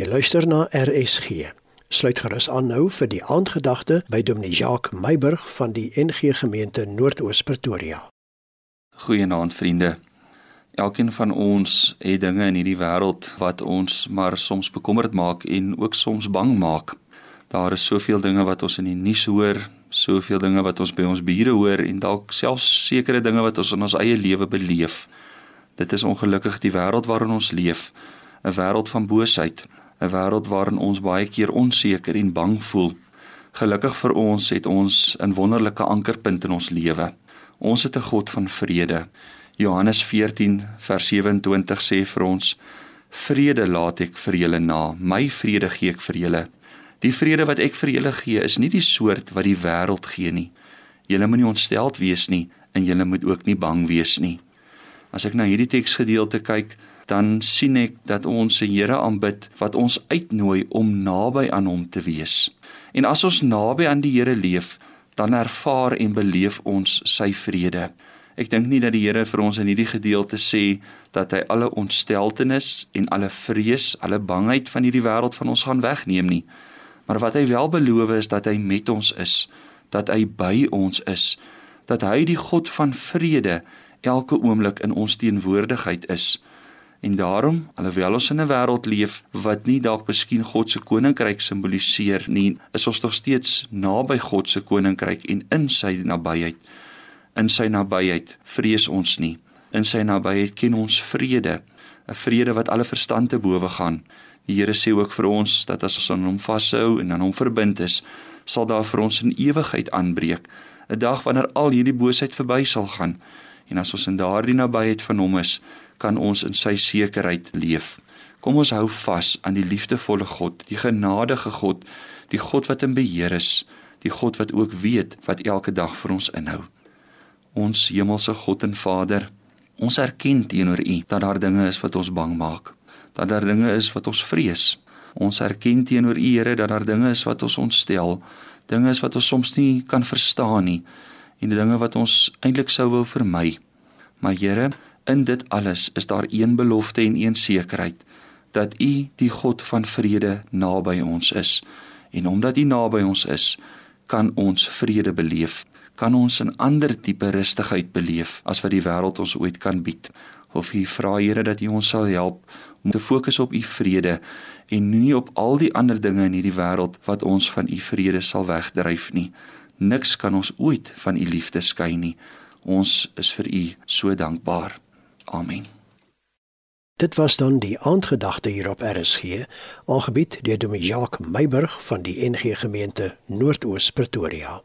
Jy luister na RSG. Sluit gerus aan nou vir die aandgedagte by Dominee Jacques Meiburg van die NG Gemeente Noordoos Pretoria. Goeienaand vriende. Elkeen van ons het dinge in hierdie wêreld wat ons maar soms bekommerd maak en ook soms bang maak. Daar is soveel dinge wat ons in die nuus hoor, soveel dinge wat ons by ons bure hoor en dalk selfs sekere dinge wat ons in ons eie lewe beleef. Dit is ongelukkig die wêreld waarin ons leef, 'n wêreld van boosheid, 'n wêreld waarin ons baie keer onseker en bang voel. Gelukkig vir ons het ons 'n wonderlike ankerpunt in ons lewe. Ons het 'n God van vrede. Johannes 14 vers 27 sê vir ons: Vrede laat ek vir julle na, my vrede gee ek vir julle. Die vrede wat ek vir julle gee, is nie die soort wat die wêreld gee nie. Julle moenie ontsteld wees nie en julle moet ook nie bang wees nie. As ek na hierdie teksgedeelte kyk, dan sien ek dat ons se Here aanbid wat ons uitnooi om naby aan hom te wees. En as ons naby aan die Here leef, dan ervaar en beleef ons sy vrede. Ek dink nie dat die Here vir ons in hierdie gedeelte sê dat hy alle ontsteltenis en alle vrees, alle bangheid van hierdie wêreld van ons gaan wegneem nie. Maar wat hy wel beloof is dat hy met ons is, dat hy by ons is, dat hy die God van vrede elke oomblik in ons teenwoordigheid is. En daarom, alhoewel ons in 'n wêreld leef wat nie dalk miskien God se koninkryk simboliseer nie, is ons nog steeds naby God se koninkryk en in sy nabyheid. In sy nabyheid vrees ons nie. In sy nabyheid ken ons vrede, 'n vrede wat alle verstand te bowe gaan. Die Here sê ook vir ons dat as ons aan hom vashou en aan hom verbind is, sal daar vir ons 'n ewigheid aanbreek, 'n dag wanneer al hierdie boosheid verby sal gaan. En as ons in daardie nabyheid van hom is, kan ons in sy sekerheid leef. Kom ons hou vas aan die liefdevolle God, die genadige God, die God wat in beheer is, die God wat ook weet wat elke dag vir ons inhou. Ons hemelse God en Vader, ons erken teenoor U dat daar dinge is wat ons bang maak, dat daar dinge is wat ons vrees. Ons erken teenoor U Here dat daar dinge is wat ons ontstel, dinge is wat ons soms nie kan verstaan nie en dinge wat ons eintlik sou wou vermy. Maar Here, In dit alles is daar een belofte en een sekerheid dat U die God van vrede naby ons is. En omdat U naby ons is, kan ons vrede beleef. Kan ons 'n ander tipe rustigheid beleef as wat die wêreld ons ooit kan bied. Of U vra Here dat U ons sal help om te fokus op U vrede en nie op al die ander dinge in hierdie wêreld wat ons van U vrede sal wegdryf nie. Niks kan ons ooit van U liefde skei nie. Ons is vir U so dankbaar. Amen. Dit was dan die aandgedagte hier op RSG, aangebied deur Dominee Jacques Meiburg van die NG Gemeente Noordoos Pretoria.